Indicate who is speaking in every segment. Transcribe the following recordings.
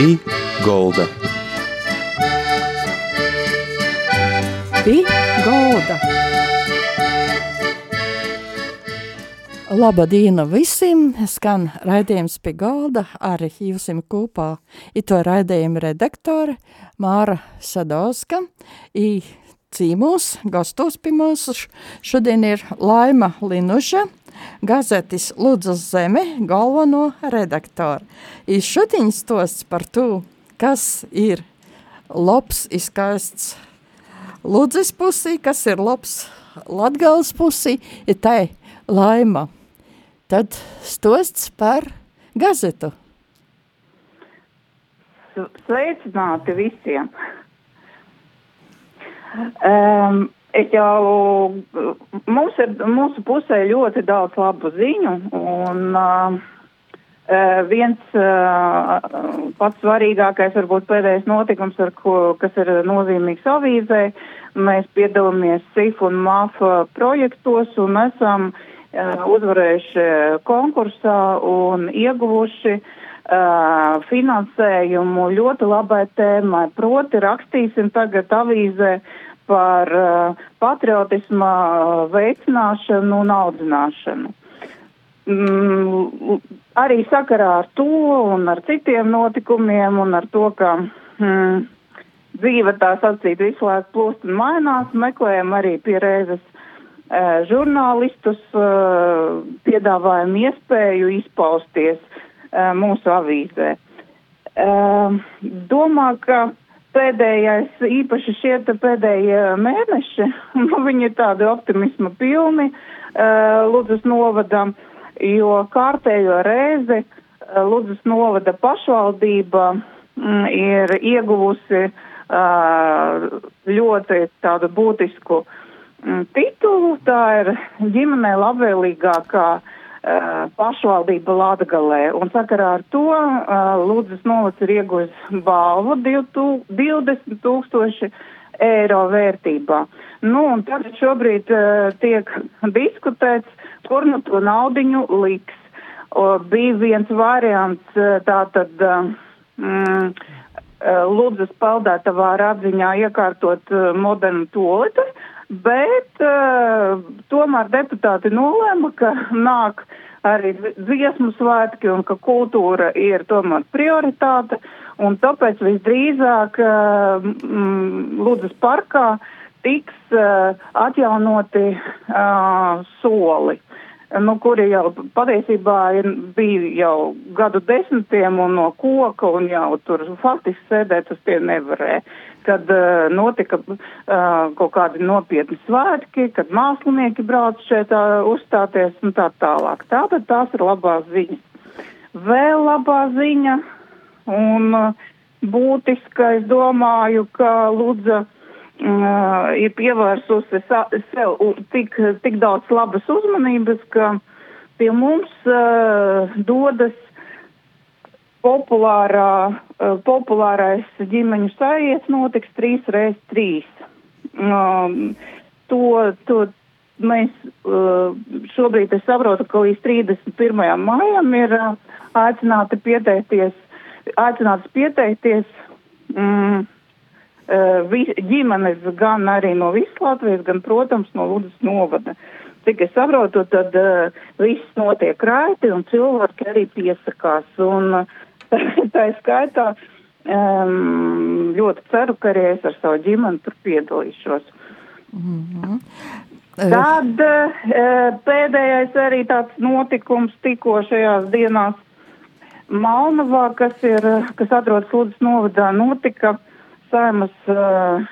Speaker 1: Pī Golda.
Speaker 2: Pī Golda. Laba diena visiem! Skan raidījums pie galda ar jūsim kopā. Ito raidījumu redaktore Māra Sadovska. I cīmūs, gastos pie mūsu šodien ir Laima Linuša, gazetis Ludzas zeme galveno redaktoru. I šodien stosts par to, kas ir labs, izskaists Ludzas pusī, kas ir labs Latgales pusī, ir tai Laima. Tad stosts par gazetu.
Speaker 3: Sveicināti visiem! Um, jau, mums ir mūsu pusē ļoti daudz labu ziņu, un uh, viens uh, pats svarīgākais, varbūt pēdējais notikums, ko, kas ir nozīmīgs avīzē, mēs piedalāmies SIF un MAF projektos un esam uh, uzvarējuši konkursā un ieguvuši uh, finansējumu ļoti labai tēmai. Proti rakstīsim tagad avīzē par uh, patriotisma veicināšanu un audzināšanu. Mm, arī sakarā ar to un ar citiem notikumiem un ar to, ka mm, dzīve tā sacīt visu laiku plūst un mainās, meklējam arī pie reizes uh, žurnālistus, uh, piedāvājam iespēju izpausties uh, mūsu avīzē. Uh, domā, ka pēdējais, īpaši šie pēdējie mēneši, nu, viņi ir tādi optimisma pilni uh, Ludzas novadam, jo kārtējo reizi uh, Ludzas novada pašvaldība mm, ir ieguvusi uh, ļoti tādu būtisku mm, titulu, tā ir ģimenei labvēlīgākā Uh, pašvaldība Latgalē. Un sakarā ar to uh, Lūdzes novads ir ieguvis balvu 20 tūkstoši eiro vērtībā. Nu, un tagad šobrīd uh, tiek diskutēts, kur nu to naudiņu liks. O, bija viens variants, tātad. Mm, Lūdzes peldētavā atziņā iekārtot modernu toleti, bet uh, tomēr deputāti nolēma, ka nāk arī dziesmu svētki un ka kultūra ir tomēr prioritāte, un tāpēc visdrīzāk uh, mm, Lūdzes parkā tiks uh, atjaunoti uh, soli nu, kuri jau patiesībā ir, bija jau gadu desmitiem un no koka un jau tur faktiski sēdēt uz tiem nevarēja. Kad uh, notika uh, kaut kādi nopietni svētki, kad mākslinieki brauc šeit uh, uzstāties un tā tālāk. Tātad tās ir labās ziņas. Vēl labā ziņa un uh, būtiska, es domāju, ka Lūdza uh, ir pievērsusi sev tik, tik daudz labas uzmanības, ka pie mums uh, dodas populārā, populārais ģimeņu sajiets notiks trīs reiz trīs. Um, to, to mēs uh, šobrīd es saprotu, ka līdz 31. maijam ir uh, aicināti pieteikties, aicināts pieteikties. Mm, uh, vi, ģimenes gan arī no visas Latvijas, gan, protams, no Ludas novada. Cik es saprotu, tad uh, viss notiek raiti un cilvēki arī piesakās. Un uh, tā ir skaitā um, ļoti ceru, ka arī es ar savu ģimeni tur piedalīšos. Mm -hmm. Tad uh, pēdējais arī tāds notikums tikko šajās dienās Malnavā, kas ir, kas atrodas Lūdzes novadā, notika saimas uh,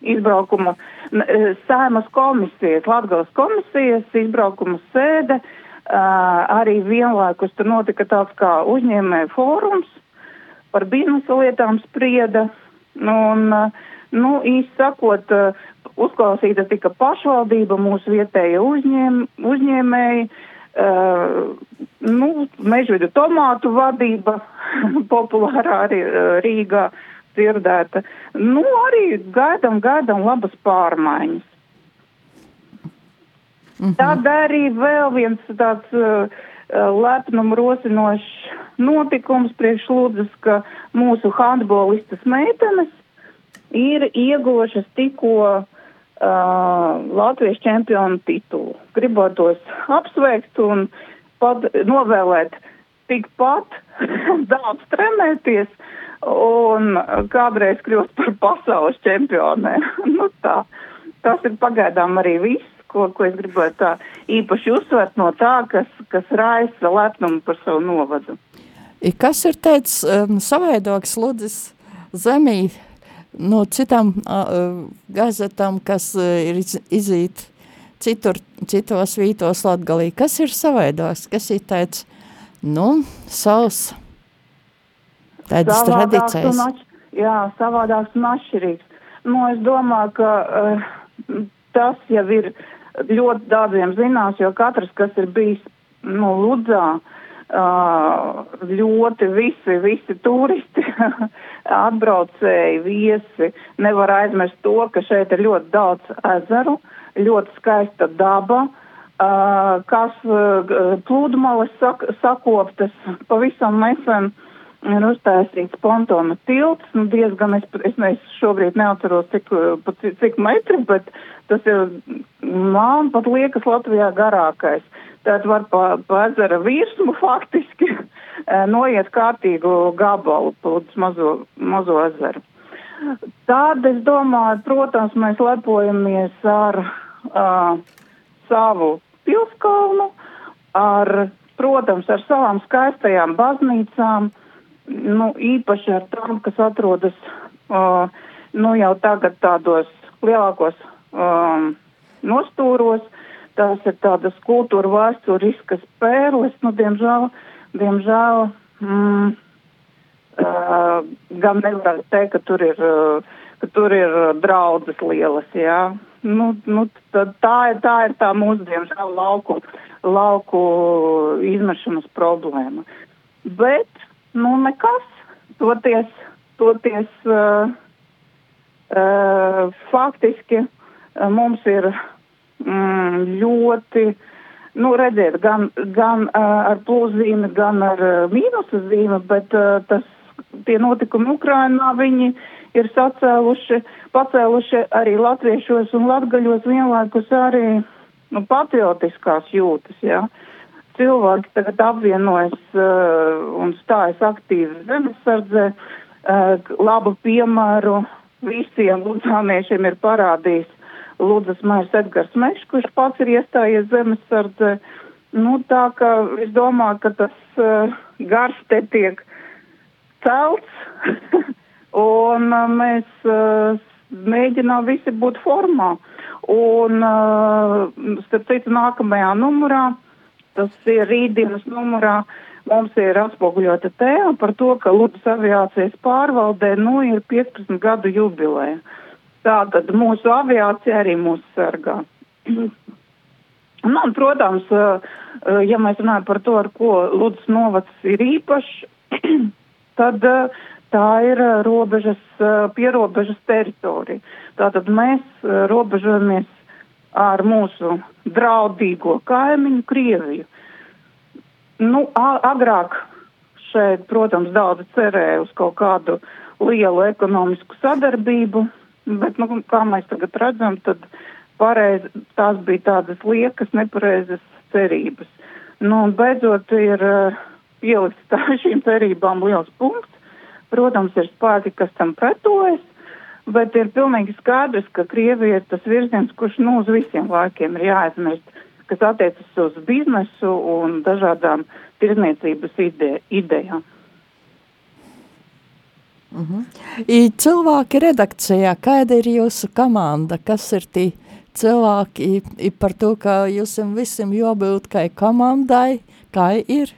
Speaker 3: izbraukuma, uh, saimas komisijas, Latgales komisijas izbraukuma sēde, uh, arī vienlaikus tur notika tāds kā uzņēmē fórums par biznesa lietām sprieda, un, uh, nu, īsti sakot, uzklausīta tika pašvaldība, mūsu vietēja uzņēm, uzņēmēji, Uh, nu, mežvidu tomātu vadība, populārā arī uh, Rīgā, dzirdēta. Nu, arī gaidām, gaidām labas pārmaiņas. Mm -hmm. Tad arī vēl viens tāds uh, lepnumu rosinošs notikums priekš lūdzas, ka mūsu handbolistas meitenes ir ieguvušas tikko uh, Latvijas čempionu titulu. Gribotos apsveikt un pat novēlēt tikpat daudz trenēties un kādreiz kļūt par pasaules čempioniem. nu tā, tas ir pagaidām arī viss ko, ko es gribētu tā īpaši uzsvert no tā, kas, kas raisa lepnumu par savu novadu.
Speaker 2: Kas ir teicis um, savaidoks Ludzis zemī no citām uh, gazetām, kas uh, ir izīt citur, citos vītos Latgalī? Kas ir savaidoks? Kas ir teicis, nu, savs tādas tradīcijas?
Speaker 3: Jā, savādāks un atšķirīgs. Nu, es domāju, ka uh, tas jau ir ļoti daudziem zinās, jo katrs, kas ir bijis, nu, Ludzā, ļoti visi, visi turisti, atbraucēji, viesi, nevar aizmirst to, ka šeit ir ļoti daudz ezeru, ļoti skaista daba, kas plūdmalas sak sakoptas pavisam nesen ir uztaisīts pontona tilts, nu diezgan, es, es, es šobrīd neatceros, cik, cik, cik metri, bet tas ir, man pat liekas Latvijā garākais. Tātad var pa, pa ezera virsmu faktiski noiet kārtīgu gabalu plūdus mazo, mazo ezeru. Tad, es domāju, protams, mēs lepojamies ar uh, savu pilskalnu, ar, protams, ar savām skaistajām baznīcām, nu, īpaši ar tām, kas atrodas uh, nu, jau tagad tādos lielākos um, nostūros. Tās ir tādas kultūra vēsturiskas pērles, nu, diemžēl, diemžēl, mm, uh, gan nevar teikt, ka tur ir, uh, ka tur ir draudzes lielas, jā. Nu, nu, tā, tā, ir, tā ir tā mūsu, diemžēl, lauku, lauku izmešanas problēma. Bet Nu, nekas. Toties, toties uh, uh, faktiski uh, mums ir mm, ļoti, nu, redziet, gan, gan uh, ar plūzīmi, gan ar uh, mīnusu zīmi, bet uh, tas, tie notikumi Ukrainā, viņi ir sacēluši, pacēluši arī latviešos un latgaļos vienlaikus arī nu, patriotiskās jūtas, jā. Ja? Cilvēki tagad apvienojas uh, un stājas aktīvi zemesardzē. Uh, labu piemēru visiem ludzāniešiem ir parādījis Lūdzas Mājas Edgars Mešs, kurš pats ir iestājies zemesardzē. Nu, tā ka es domāju, ka tas uh, gars te tiek celts un uh, mēs uh, mēģinām visi būt formā. Un, uh, starp citu, nākamajā numurā uh, Tas ir rītdienas numurā. Mums ir atspoguļota tēma par to, ka Lūdzu aviācijas pārvaldē nu ir 15 gadu jubileja. Tātad mūsu aviācija arī mūs sargā. Nu, un, protams, ja mēs runājam par to, ar ko Lūdzu novads ir īpašs, tad tā ir robežas, pierobežas teritorija. Tātad mēs robežojamies ar mūsu draudīgo kaimiņu Krieviju. Nu, agrāk šeit, protams, daudz cerēja uz kaut kādu lielu ekonomisku sadarbību, bet, nu, kā mēs tagad redzam, tad pareiz, tās bija tādas liekas, nepareizas cerības. Nu, un beidzot ir uh, pielikts tā šīm cerībām liels punkts. Protams, ir spēki, kas tam pretojas, bet ir pilnīgi skaidrs, ka Krievija ir tas virziens, kurš nu uz visiem laikiem ir jāaizmirst, kas attiecas uz biznesu un dažādām tirzniecības ide idejām.
Speaker 2: Mm -hmm. I cilvēki redakcijā, kāda ir jūsu komanda, kas ir tie cilvēki, i, par to, ka jūs visam jābūt kā komandai, kā ir?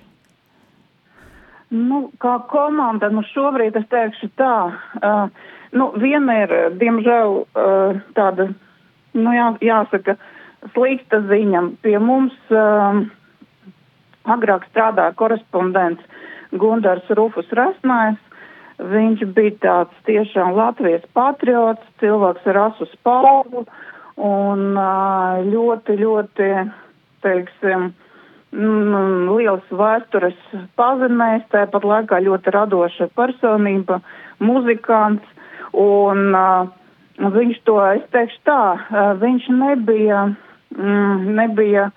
Speaker 3: Nu, kā komanda, nu šobrīd es teikšu tā, uh, Nu, viena ir, diemžēl, uh, tāda, nu, jā, jāsaka, slikta ziņa. Pie mums uh, agrāk strādāja korespondents Gundars Rufus Rasnājs. Viņš bija tāds tiešām Latvijas patriots, cilvēks ar asu spalvu un ļoti, ļoti, teiksim, mm, liels vēstures pazemēs, tāpat laikā ļoti radoša personība, muzikants, un uh, viņš to, es teikšu tā, uh, viņš nebija, mm, nebija uh,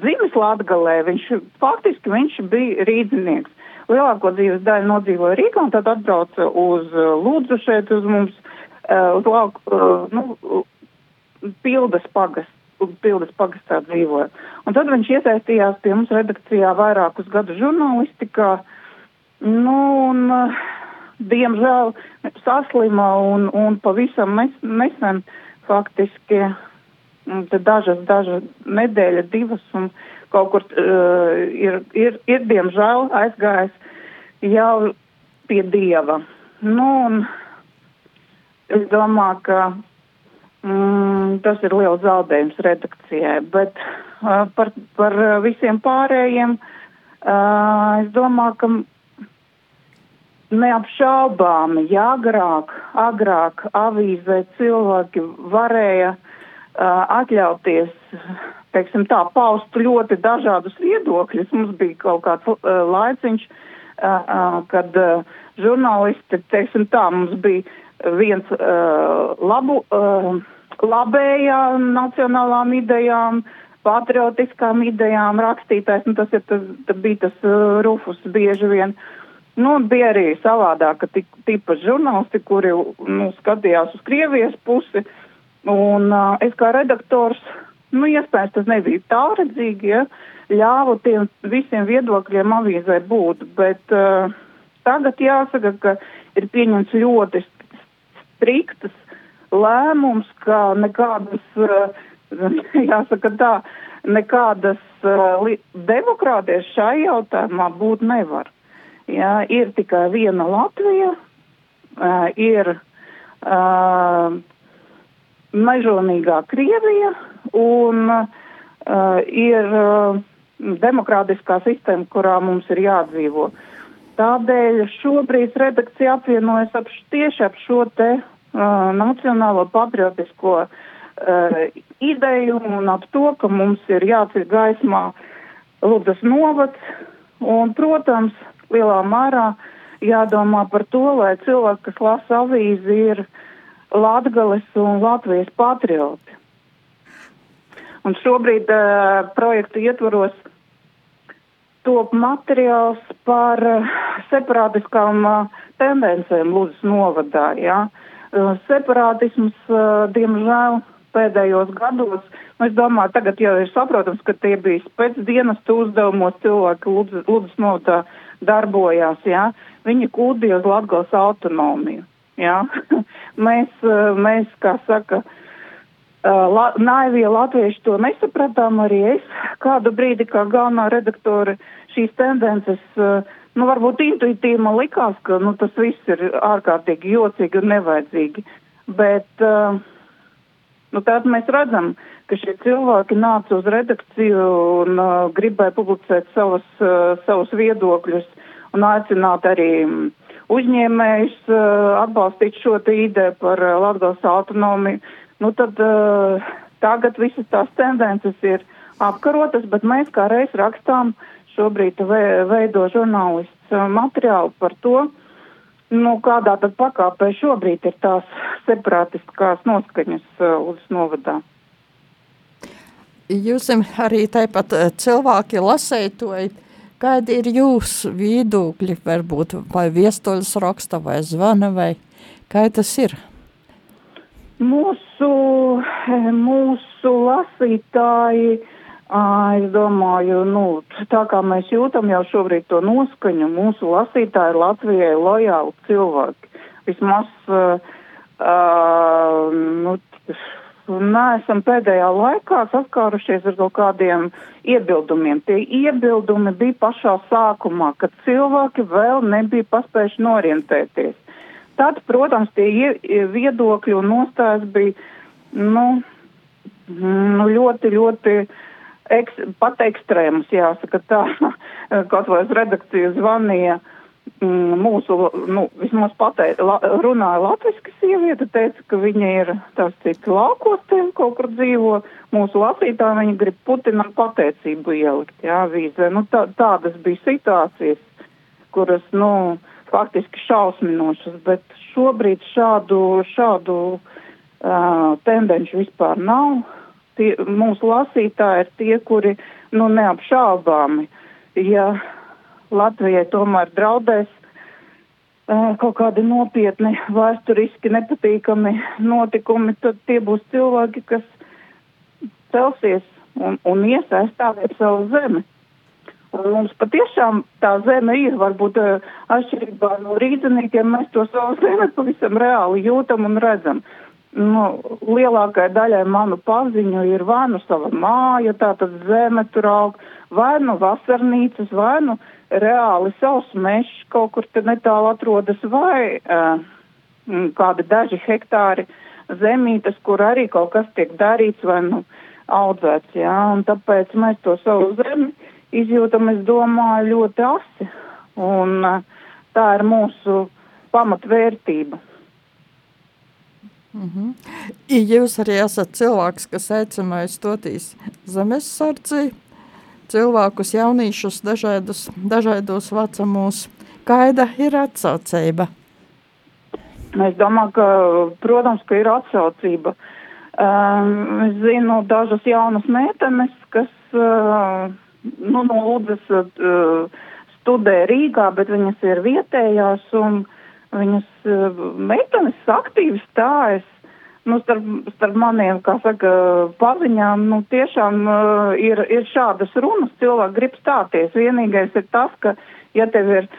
Speaker 3: dzimis Latgalē, viņš faktiski viņš bija rīdzinieks. Lielāko dzīves daļu nodzīvoja Rīgā un tad atbrauca uz Lūdzu šeit uz mums, uh, uz lauku, uh, nu, pildas pagas pildas pagastā dzīvoja. Un tad viņš iesaistījās pie mums redakcijā vairākus gadus žurnālistikā. Nu, un, diemžēl saslima un, un pavisam nesen faktiski dažas, dažas nedēļas, divas un kaut kur uh, ir, ir, ir diemžēl aizgājis jau pie dieva. Nu, un es domāju, ka Mm, tas ir liels zaudējums redakcijai, bet uh, par, par visiem pārējiem uh, es domāju, ka neapšaubāmi, ja agrāk, agrāk avīzē cilvēki varēja uh, atļauties, teiksim tā, paust ļoti dažādus viedokļus. Mums bija kaut kāds uh, laiciņš, uh, uh, kad uh, žurnālisti, teiksim tā, mums bija viens uh, labu. Uh, labējām nacionālām idejām, patriotiskām idejām rakstītājs, nu tas ir tas, tas bija tas uh, Rufus bieži vien. Nu, bija arī savādāk, ka tipa žurnālisti, kuri, nu, skatījās uz Krievijas pusi, un uh, es kā redaktors, nu, iespējams, tas nebija tālredzīgi, ja, ļāvu tiem visiem viedokļiem avīzē būt, bet uh, tagad jāsaka, ka ir pieņemts ļoti striktas lēmums, ka nekādas, eh, jāsaka tā, nekādas eh, demokrātijas šai jautājumā būt nevar. Jā, ir tikai viena Latvija, eh, ir uh, mežonīgā Krievija un uh, ir uh, demokrātiskā sistēma, kurā mums ir jādzīvo. Tādēļ šobrīd redakcija apvienojas ap, tieši ap šo te uh, nacionālo patriotisko uh, ideju un ap to, ka mums ir jāceļ gaismā Lūdas novads un, protams, lielā mērā jādomā par to, lai cilvēki, kas lasa avīzi, ir Latgales un Latvijas patrioti. Un šobrīd uh, projektu ietvaros top materiāls par uh, separātiskām uh, tendencēm Lūdas novadā. Ja? Uh, separātisms, uh, diemžēl, pēdējos gados, nu, es domāju, tagad jau ir saprotams, ka tie bija pēc dienestu uzdevumos cilvēki Lūdzu novotā darbojās, jā, viņi kūdīja uz Latgals autonomiju, jā. mēs, uh, mēs, kā saka, la, naivie latvieši to nesapratām, arī es kādu brīdi kā galvenā redaktore šīs tendences uh, nu, varbūt intuitīvi man likās, ka nu, tas viss ir ārkārtīgi jocīgi un nevajadzīgi. Bet uh, nu, tad mēs redzam, ka šie cilvēki nāca uz redakciju un uh, gribēja publicēt savas, uh, savus viedokļus un aicināt arī uzņēmējus uh, atbalstīt šo ideju par uh, Latgales autonomiju. Nu, tad uh, tagad visas tās tendences ir apkarotas, bet mēs kā reiz rakstām šobrīd veido žurnālists uh, materiālu par to, nu, kādā tad pakāpē šobrīd ir tās separātiskās noskaņas uh, uz novadā.
Speaker 2: Jūs arī tāpat uh, cilvēki lasētoji, kādi ir jūsu viedokļi, varbūt vai viestoļas raksta vai zvana vai kā tas ir?
Speaker 3: Mūsu, mūsu lasītāji Es domāju, nu, tā kā mēs jūtam jau šobrīd to noskaņu, mūsu lasītāji Latvijai lojāli cilvēki. Vismaz, uh, uh, nu, neesam pēdējā laikā saskārušies ar kaut kādiem iebildumiem. Tie iebildumi bija pašā sākumā, kad cilvēki vēl nebija paspējuši norientēties. Tad, protams, tie viedokļi un nostājas bija, nu, nu ļoti, ļoti eks, pat ekstrēmus, jāsaka tā, kaut vai uz redakciju zvanīja mm, mūsu, nu, vismaz pateica, la, runāja latviski sieviete, teica, ka viņa ir tās cik laukos te kaut kur dzīvo, mūsu lasītāji viņa grib Putinam pateicību ielikt, jā, vīzē. Nu, tā, tādas bija situācijas, kuras, nu, faktiski šausminošas, bet šobrīd šādu, šādu uh, tendenci vispār nav. Tie, mūsu lasītāji ir tie, kuri, nu, neapšaubāmi, ja Latvijai tomēr draudēs uh, kaut kādi nopietni vēsturiski nepatīkami notikumi, tad tie būs cilvēki, kas celsies un, un iesaistāsies savu zemi. Un mums patiešām tā zeme ir, varbūt uh, atšķirībā no rīdzenīkiem, mēs to savu zemi pavisam reāli jūtam un redzam. Nu, lielākai daļai manu paziņu ir vai nu sava māja, tātad zeme tur aug, vai nu vasarnīcas, vai nu uh, reāli savs mežs kaut kur te netālu atrodas vai uh, kādi daži hektāri zemītes, kur arī kaut kas tiek darīts vai nu audzēts, jā, un tāpēc mēs to savu zemi izjūtam, es domāju, ļoti asi, un uh, tā ir mūsu pamatvērtība.
Speaker 2: Mm -hmm. Jūs arī esat cilvēks, kas aicināja stotīs zemesardzi, cilvēkus, jauniešus, dažādus, dažādos vecumos. Kāda ir atsaucība?
Speaker 3: Es domāju, ka, protams, ka ir atsaucība. Um, es zinu dažas jaunas meitenes, kas uh, nu, no Lūdzes uh, studē Rīgā, bet viņas ir vietējās un viņas uh, meitenes aktīvi stājas nu, starp, starp maniem, kā saka, paziņām, nu, tiešām uh, ir, ir šādas runas, cilvēki grib stāties. Vienīgais ir tas, ka, ja tev ir,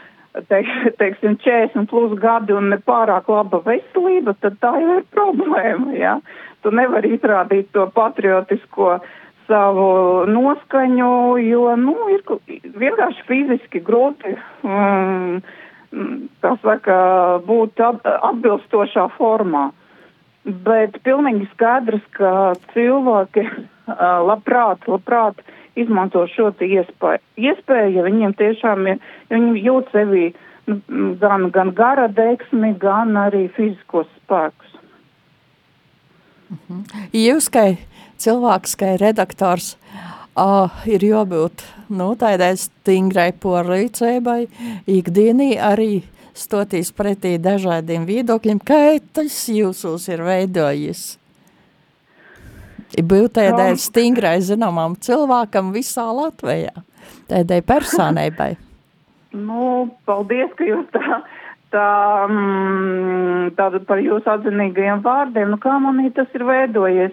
Speaker 3: teik, teiksim, 40 plus gadi un nepārāk laba veselība, tad tā jau ir problēma, jā. Tu nevari izrādīt to patriotisko savu noskaņu, jo, nu, ir vienkārši fiziski grūti, um, tā saka, būt atbilstošā formā. Bet pilnīgi skaidrs, ka cilvēki uh, labprāt, labprāt izmanto šo iespēju. Iespēju, ja viņiem tiešām ir, ja viņi jūt sevi nu, gan, gan gara deksmi, gan arī fiziskos spēkus.
Speaker 2: Uh mhm. Jūs, kā cilvēks, kā redaktors, uh, ir jābūt nu, tādai stingrai porlīcībai, ikdienī arī stoties pretī dažādiem viedokļiem, kā tas jūsos ir veidojis? Būt tādai um. stingrai zināmam cilvēkam visā Latvijā, tādai personībai.
Speaker 3: Nu, paldies, ka jūs tā, tā, mm, tāda par jūsu atzinīgajiem vārdiem. Nu, kā manī tas ir veidojies?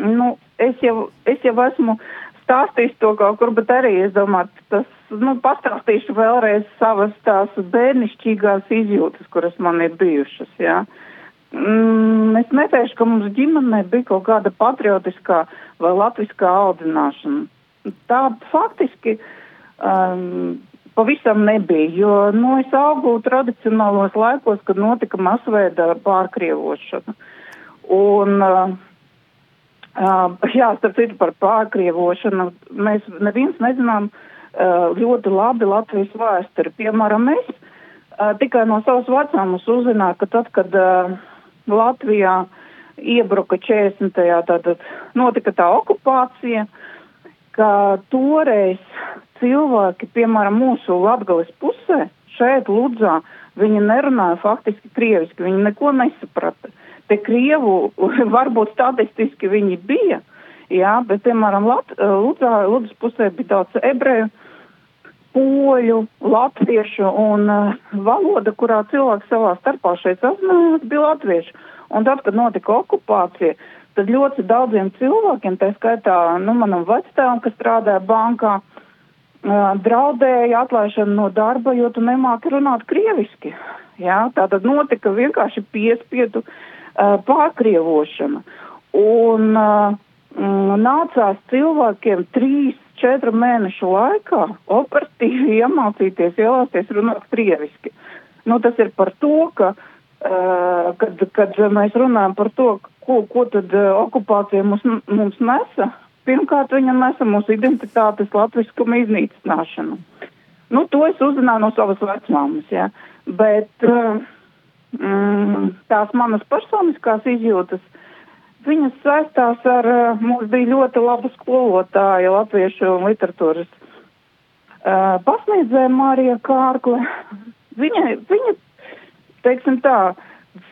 Speaker 3: Nu, es jau, es jau esmu stāstījis to kaut kur, bet arī, es domāju, tas nu, pastāstīšu vēlreiz savas tās bērnišķīgās izjūtas, kuras man ir bijušas, jā. Mm, es neteikšu, ka mums ģimenē bija kaut kāda patriotiskā vai latviskā audzināšana. Tā faktiski um, pavisam nebija, jo, nu, es augu tradicionālos laikos, kad notika masveida pārkrievošana. Un, uh, uh, jā, starp citu par pārkrievošanu, mēs neviens nezinām, uh, ļoti labi Latvijas vēsturi. Piemēram, es eh, tikai no savas vecāmas uzzināju, ka tad, kad eh, Latvijā iebruka 40. tātad notika tā okupācija, ka toreiz cilvēki, piemēram, mūsu Latgales pusē, šeit Ludzā, viņi nerunāja faktiski krieviski, viņi neko nesaprata. Te Krievu varbūt statistiski viņi bija, jā, bet, piemēram, Lat, Ludzā, Ludzas pusē bija daudz ebreju, poļu, latviešu un uh, valoda, kurā cilvēki savā starpā šeit sazinājās, bija latviešu. Un tad, kad notika okupācija, tad ļoti daudziem cilvēkiem, tā skaitā, nu, manam vecstāvam, kas strādāja bankā, uh, draudēja atlaišana no darba, jo tu nemāki runāt krieviski. Jā, tā tad notika vienkārši piespiedu pārkrievošana. Un uh, nācās cilvēkiem trīs četru mēnešu laikā operatīvi iemācīties ielāsties runāt krieviski. Nu, tas ir par to, ka, kad, kad mēs runājam par to, ko, ko tad okupācija mums, mums nesa, pirmkārt viņa nesa mūsu identitātes latviskuma iznīcināšanu. Nu, to es uzzināju no savas vecmāmas, jā. Bet uh, mm, tās manas personiskās izjūtas, viņas saistās ar, uh, mums bija ļoti laba skolotāja latviešu literatūras uh, pasniedzēja Marija Kārkle. Viņa, viņa, teiksim tā,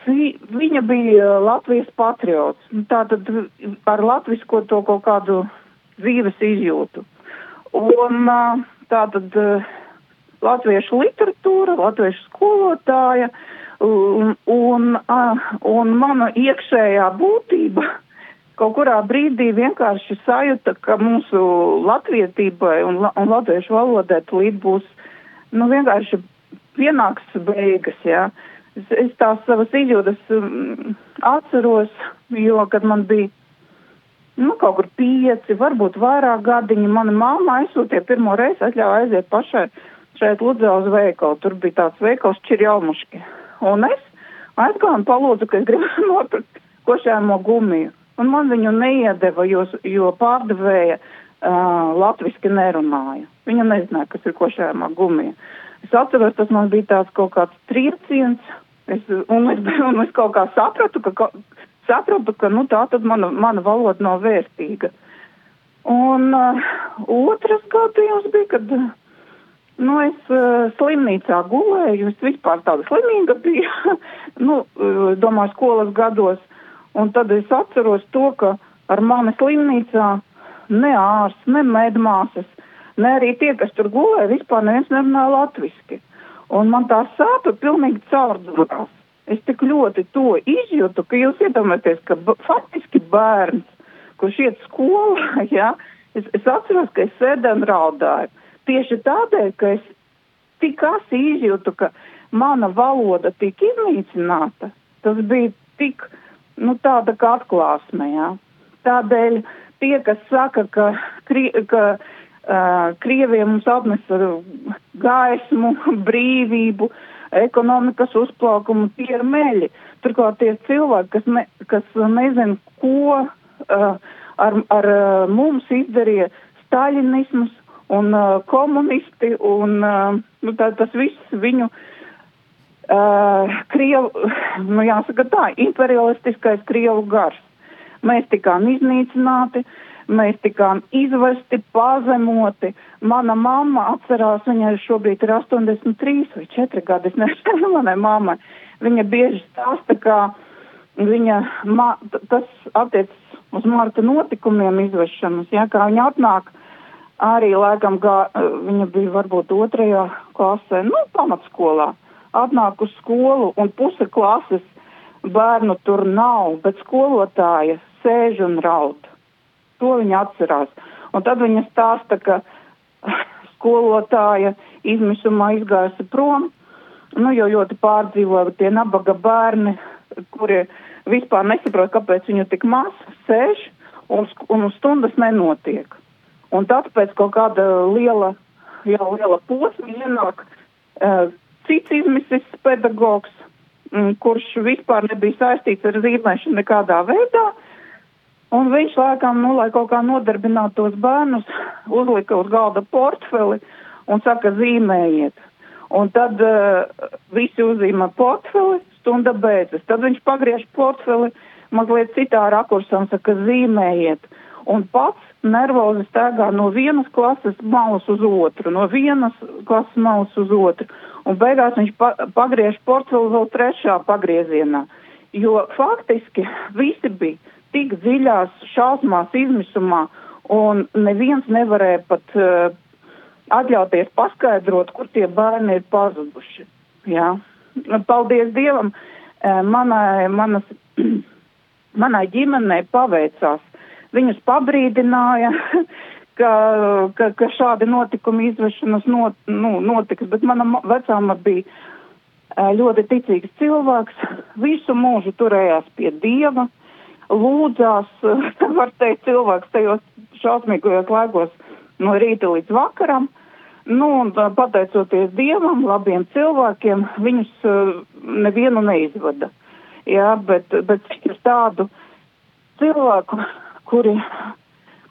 Speaker 3: vi, viņa bija Latvijas patriots. Tātad ar latvisko to kaut kādu dzīves izjūtu. Un tātad latviešu literatūra, latviešu skolotāja un, un, un mana iekšējā būtība kaut kurā brīdī vienkārši sajūta, ka mūsu latvietībai un, un latviešu valodai tūlīt būs, nu, vienkārši pienāks beigas, jā. Es, es tās savas izjūtas um, atceros, jo, kad man bija, nu, kaut kur pieci, varbūt vairāk gadiņi, mana mamma aizsūtīja pirmo reizi, atļauja aiziet pašai šeit Ludzā uz veikalu. Tur bija tāds veikals Čirjaumuški. Un es aizgāju un palūdzu, ka es gribu nopirkt košēmo gumiju un man viņu neiedeva, jo, jo pārdevēja uh, latviski nerunāja. Viņa nezināja, kas ir košējumā gumija. Es atceros, tas man bija tāds kaut kāds trieciens, es, un, es, un es kaut kā sapratu, ka, sapratu, ka nu, tā tad mana, mana valoda nav vērtīga. Un uh, otrs gadījums bija, kad nu, es uh, slimnīcā gulēju, es vispār tāda slimīga biju, nu, uh, domāju, skolas gados. Un tad es atceros to, ka ar mani slimnīcā ne ārsts, ne medmāsas, ne arī tie, kas tur gulēja, vispār neviens nerunāja latviski. Un man tā sāpe pilnīgi caurdurās. Es tik ļoti to izjūtu, ka jūs iedomājaties, ka faktiski bērns, kurš iet skolā, ja, es, es atceros, ka es sēdēju un raudāju. Tieši tādēļ, ka es tik asi izjūtu, ka mana valoda tika iznīcināta, tas bija tik nu, tāda kā atklāsme. Jā. Tādēļ tie, kas saka, ka, kri, ka uh, Krievija mums atnesa gaismu, brīvību, ekonomikas uzplaukumu, tie ir meļi. Turklāt tie cilvēki, kas, ne, kas nezin, ko uh, ar, ar uh, mums izdarīja staļinisms un uh, komunisti, un uh, nu, tā, tas viss viņu uh, Uh, Krievu, nu jāsaka tā, imperialistiskais Krievu gars. Mēs tikām iznīcināti, mēs tikām izvesti, pazemoti. Mana mamma atcerās, viņai šobrīd ir 83 vai 4 gadi, es nezinu, manai mammai. Viņa bieži stāsta, ka viņa, ma, tas attiec uz Marta notikumiem izvešanas, ja, kā viņa atnāk arī laikam, gā, viņa bija varbūt otrajā klasē, nu, pamatskolā atnāk uz skolu un puse klases bērnu tur nav, bet skolotāja sēž un raud. To viņa atcerās. Un tad viņa stāsta, ka skolotāja izmisumā izgājusi prom, nu, jo ļoti pārdzīvoja tie nabaga bērni, kuri vispār nesaprot, kāpēc viņu tik maz sēž un, un stundas nenotiek. Un tad pēc kaut kāda liela, jau liela posma ienāk uh, cits izmisis pedagogs, mm, kurš vispār nebija saistīts ar zīmēšanu nekādā veidā. Un viņš lēkām, nu, lai kaut kā nodarbinātu tos bērnus, uzlika uz galda portfeli un saka, zīmējiet. Un tad uh, visi uzzīmē portfeli, stunda beidzas. Tad viņš pagriež portfeli mazliet citā rakursā un saka, zīmējiet. Un pats nervozi staigā no vienas klases malas uz otru, no vienas klases malas uz otru un beigās viņš pa, pagriež portfeli vēl trešā pagriezienā. Jo faktiski visi bija tik dziļās šausmās, izmisumā, un neviens nevarēja pat uh, atļauties paskaidrot, kur tie bērni ir pazuduši. Jā. Paldies Dievam, uh, manai, manas, manai ģimenei paveicās. Viņus pabrīdināja, ka, ka, ka šādi notikumi izvešanas not, nu, notiks, bet mana vecāma bija ļoti ticīgs cilvēks, visu mūžu turējās pie Dieva, lūdzās, var teikt, cilvēks tajos šausmīgajos laikos no rīta līdz vakaram. Nu, un pateicoties Dievam, labiem cilvēkiem, viņus nevienu neizvada. Jā, bet, bet tādu cilvēku, kuri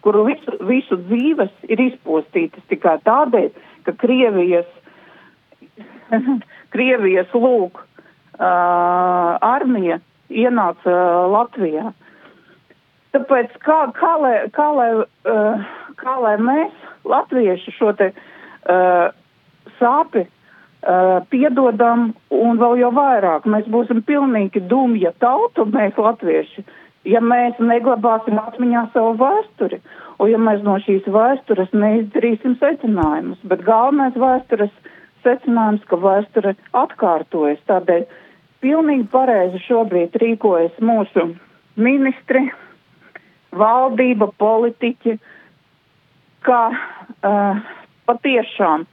Speaker 3: kuru visu, visu dzīves ir izpostītas tikai tādēļ, ka Krievijas, Krievijas lūk uh, armija ienāca uh, Latvijā. Tāpēc kā, kā, lai, kā, lai, uh, kā lai mēs, latvieši, šo te uh, sāpi uh, piedodam un vēl jau vairāk, mēs būsim pilnīgi dumja tauta, mēs latvieši, ja mēs neglabāsim atmiņā savu vēsturi. Un ja mēs no šīs vēstures neizdarīsim secinājumus, bet galvenais vēstures secinājums, ka vēsture atkārtojas. Tādēļ pilnīgi pareizi šobrīd rīkojas mūsu ministri, valdība, politiķi, kā uh, patiešām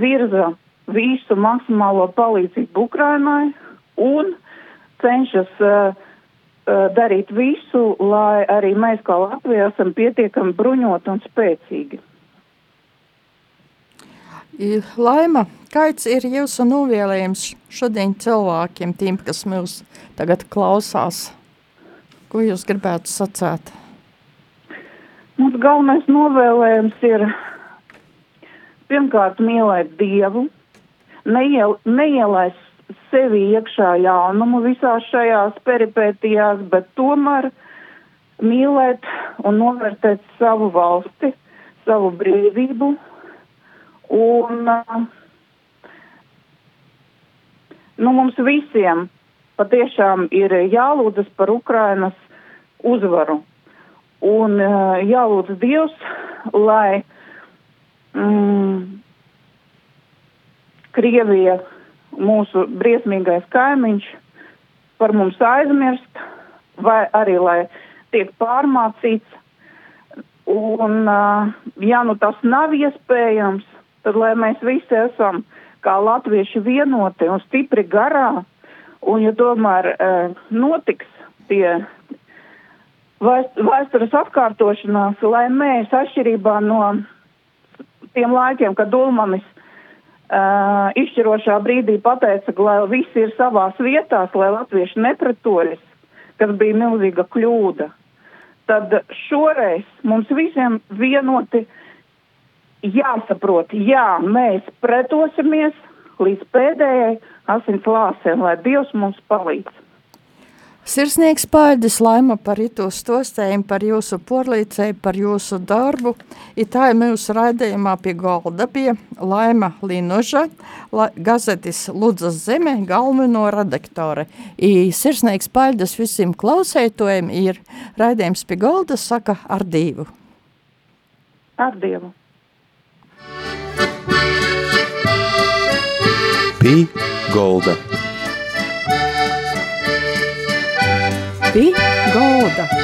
Speaker 3: virza visu maksimālo palīdzību Ukrainai un cenšas uh, darīt visu, lai arī mēs kā Latvija esam pietiekami bruņoti un spēcīgi.
Speaker 2: Laima, kāds ir jūsu novēlējums šodien cilvēkiem, tiem, kas mūs tagad klausās? Ko jūs gribētu sacēt?
Speaker 3: Mums galvenais novēlējums ir pirmkārt mīlēt Dievu, neiel, neielaist sevi iekšā jaunumu visās šajās peripētijās, bet tomēr mīlēt un novērtēt savu valsti, savu brīvību Un nu, mums visiem patiešām ir jālūdzas par Ukrainas uzvaru. Un jālūdz Dievs, lai mm, Krievija, mūsu briesmīgais kaimiņš, par mums aizmirst, vai arī lai tiek pārmācīts. Un, ja nu tas nav iespējams, tad lai mēs visi esam kā latvieši vienoti un stipri garā, un ja tomēr notiks tie vēstures atkārtošanās, lai mēs atšķirībā no tiem laikiem, kad Dulmanis uh, izšķirošā brīdī pateica, lai visi ir savās vietās, lai latvieši nepretojas, kas bija milzīga kļūda, tad šoreiz mums visiem vienoti jāsaprot, jā, mēs pretosimies līdz pēdējai asins lāsē, lai Dievs mums palīdz.
Speaker 2: Sirsnieks paldies, Laima, par itu stostējumu, par jūsu porlīcēju, par jūsu darbu. I tā ir mūsu raidījumā pie galda pie Laima Linuža, la, gazetis Ludzas zeme, galveno redaktore. I sirsnieks paldies visiem klausētojiem, ir raidījums pie galda, saka ar Dievu.
Speaker 3: Ar Dievu.
Speaker 1: Pī Golda.
Speaker 2: Pī Golda.